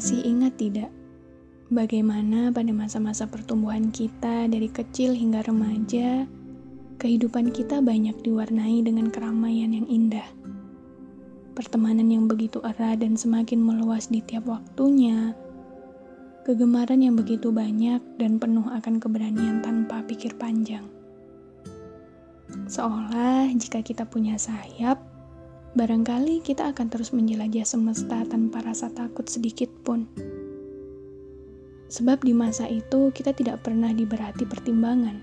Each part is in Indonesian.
Masih ingat tidak bagaimana pada masa-masa pertumbuhan kita dari kecil hingga remaja, kehidupan kita banyak diwarnai dengan keramaian yang indah. Pertemanan yang begitu erat dan semakin meluas di tiap waktunya, kegemaran yang begitu banyak dan penuh akan keberanian tanpa pikir panjang. Seolah jika kita punya sayap, barangkali kita akan terus menjelajah semesta tanpa rasa takut sedikit pun. Sebab di masa itu kita tidak pernah diberati pertimbangan.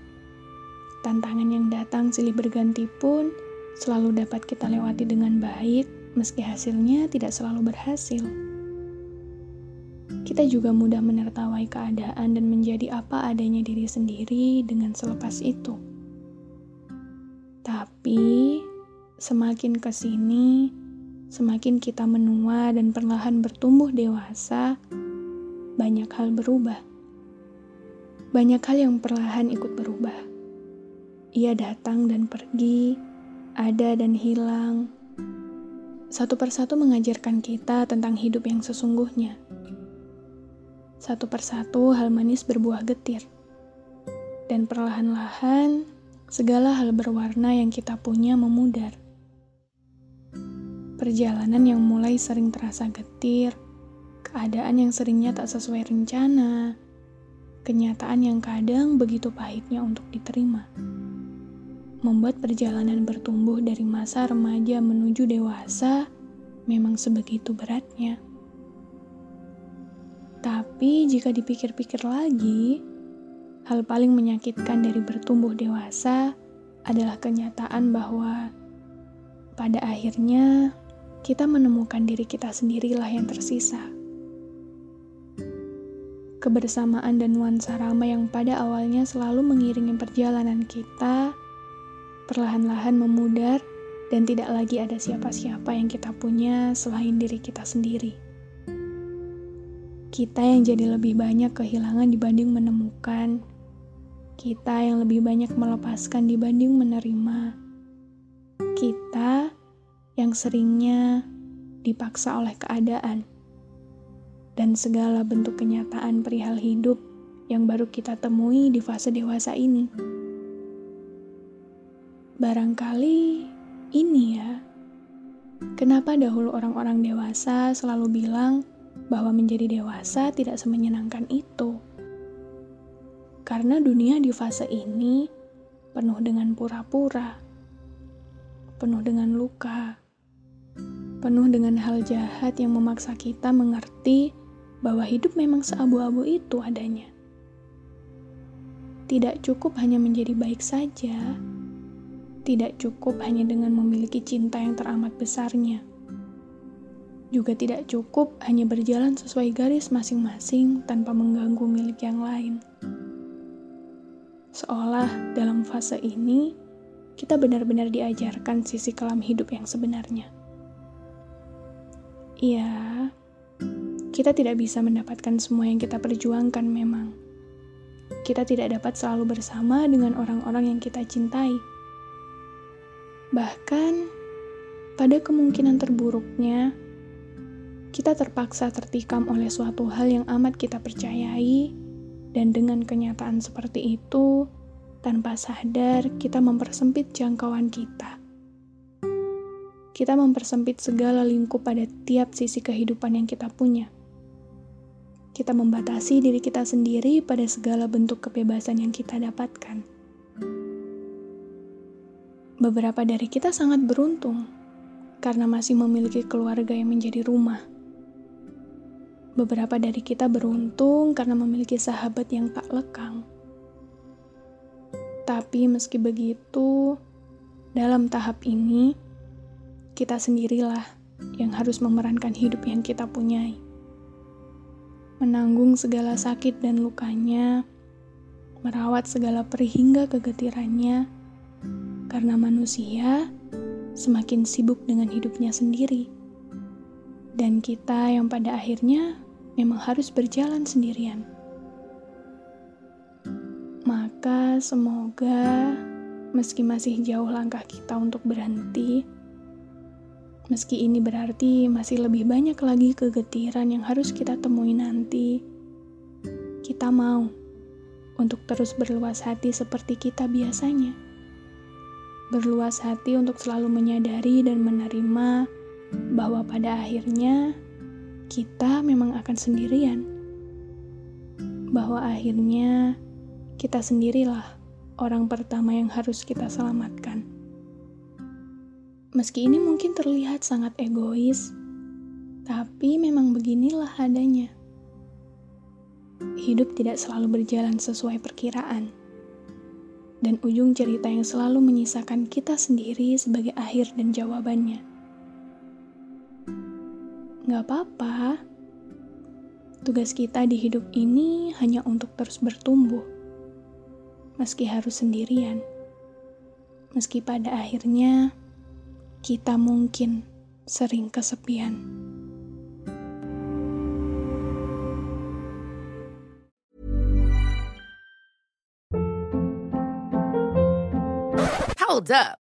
Tantangan yang datang silih berganti pun selalu dapat kita lewati dengan baik, meski hasilnya tidak selalu berhasil. Kita juga mudah menertawai keadaan dan menjadi apa adanya diri sendiri dengan selepas itu. Tapi, semakin ke sini, semakin kita menua dan perlahan bertumbuh dewasa, banyak hal berubah. Banyak hal yang perlahan ikut berubah. Ia datang dan pergi, ada dan hilang. Satu persatu mengajarkan kita tentang hidup yang sesungguhnya. Satu persatu hal manis berbuah getir. Dan perlahan-lahan, segala hal berwarna yang kita punya memudar. Perjalanan yang mulai sering terasa getir, keadaan yang seringnya tak sesuai rencana, kenyataan yang kadang begitu pahitnya untuk diterima. Membuat perjalanan bertumbuh dari masa remaja menuju dewasa memang sebegitu beratnya. Tapi jika dipikir-pikir lagi, hal paling menyakitkan dari bertumbuh dewasa adalah kenyataan bahwa pada akhirnya kita menemukan diri kita sendirilah yang tersisa. Kebersamaan dan nuansa ramai yang pada awalnya selalu mengiringi perjalanan kita, perlahan-lahan memudar dan tidak lagi ada siapa-siapa yang kita punya selain diri kita sendiri. Kita yang jadi lebih banyak kehilangan dibanding menemukan, kita yang lebih banyak melepaskan dibanding menerima. Kita yang seringnya dipaksa oleh keadaan dan segala bentuk kenyataan perihal hidup yang baru kita temui di fase dewasa ini. Barangkali ini ya, kenapa dahulu orang-orang dewasa selalu bilang bahwa menjadi dewasa tidak semenyenangkan itu. Karena dunia di fase ini penuh dengan pura-pura, penuh dengan luka, penuh dengan hal jahat yang memaksa kita mengerti bahwa hidup memang seabu-abu itu adanya. Tidak cukup hanya menjadi baik saja, tidak cukup hanya dengan memiliki cinta yang teramat besarnya. Juga tidak cukup hanya berjalan sesuai garis masing-masing tanpa mengganggu milik yang lain seolah dalam fase ini kita benar-benar diajarkan sisi kelam hidup yang sebenarnya. Iya, kita tidak bisa mendapatkan semua yang kita perjuangkan memang. Kita tidak dapat selalu bersama dengan orang-orang yang kita cintai. Bahkan, pada kemungkinan terburuknya, kita terpaksa tertikam oleh suatu hal yang amat kita percayai dan dengan kenyataan seperti itu, tanpa sadar kita mempersempit jangkauan kita. Kita mempersempit segala lingkup pada tiap sisi kehidupan yang kita punya. Kita membatasi diri kita sendiri pada segala bentuk kebebasan yang kita dapatkan. Beberapa dari kita sangat beruntung karena masih memiliki keluarga yang menjadi rumah Beberapa dari kita beruntung karena memiliki sahabat yang tak lekang. Tapi meski begitu, dalam tahap ini, kita sendirilah yang harus memerankan hidup yang kita punyai. Menanggung segala sakit dan lukanya, merawat segala perih hingga kegetirannya, karena manusia semakin sibuk dengan hidupnya sendiri. Dan kita yang pada akhirnya memang harus berjalan sendirian. Maka semoga meski masih jauh langkah kita untuk berhenti, meski ini berarti masih lebih banyak lagi kegetiran yang harus kita temui nanti, kita mau untuk terus berluas hati seperti kita biasanya. Berluas hati untuk selalu menyadari dan menerima bahwa pada akhirnya kita memang akan sendirian. Bahwa akhirnya kita sendirilah orang pertama yang harus kita selamatkan. Meski ini mungkin terlihat sangat egois, tapi memang beginilah adanya. Hidup tidak selalu berjalan sesuai perkiraan. Dan ujung cerita yang selalu menyisakan kita sendiri sebagai akhir dan jawabannya. Gak apa-apa. Tugas kita di hidup ini hanya untuk terus bertumbuh. Meski harus sendirian. Meski pada akhirnya kita mungkin sering kesepian. Hold up.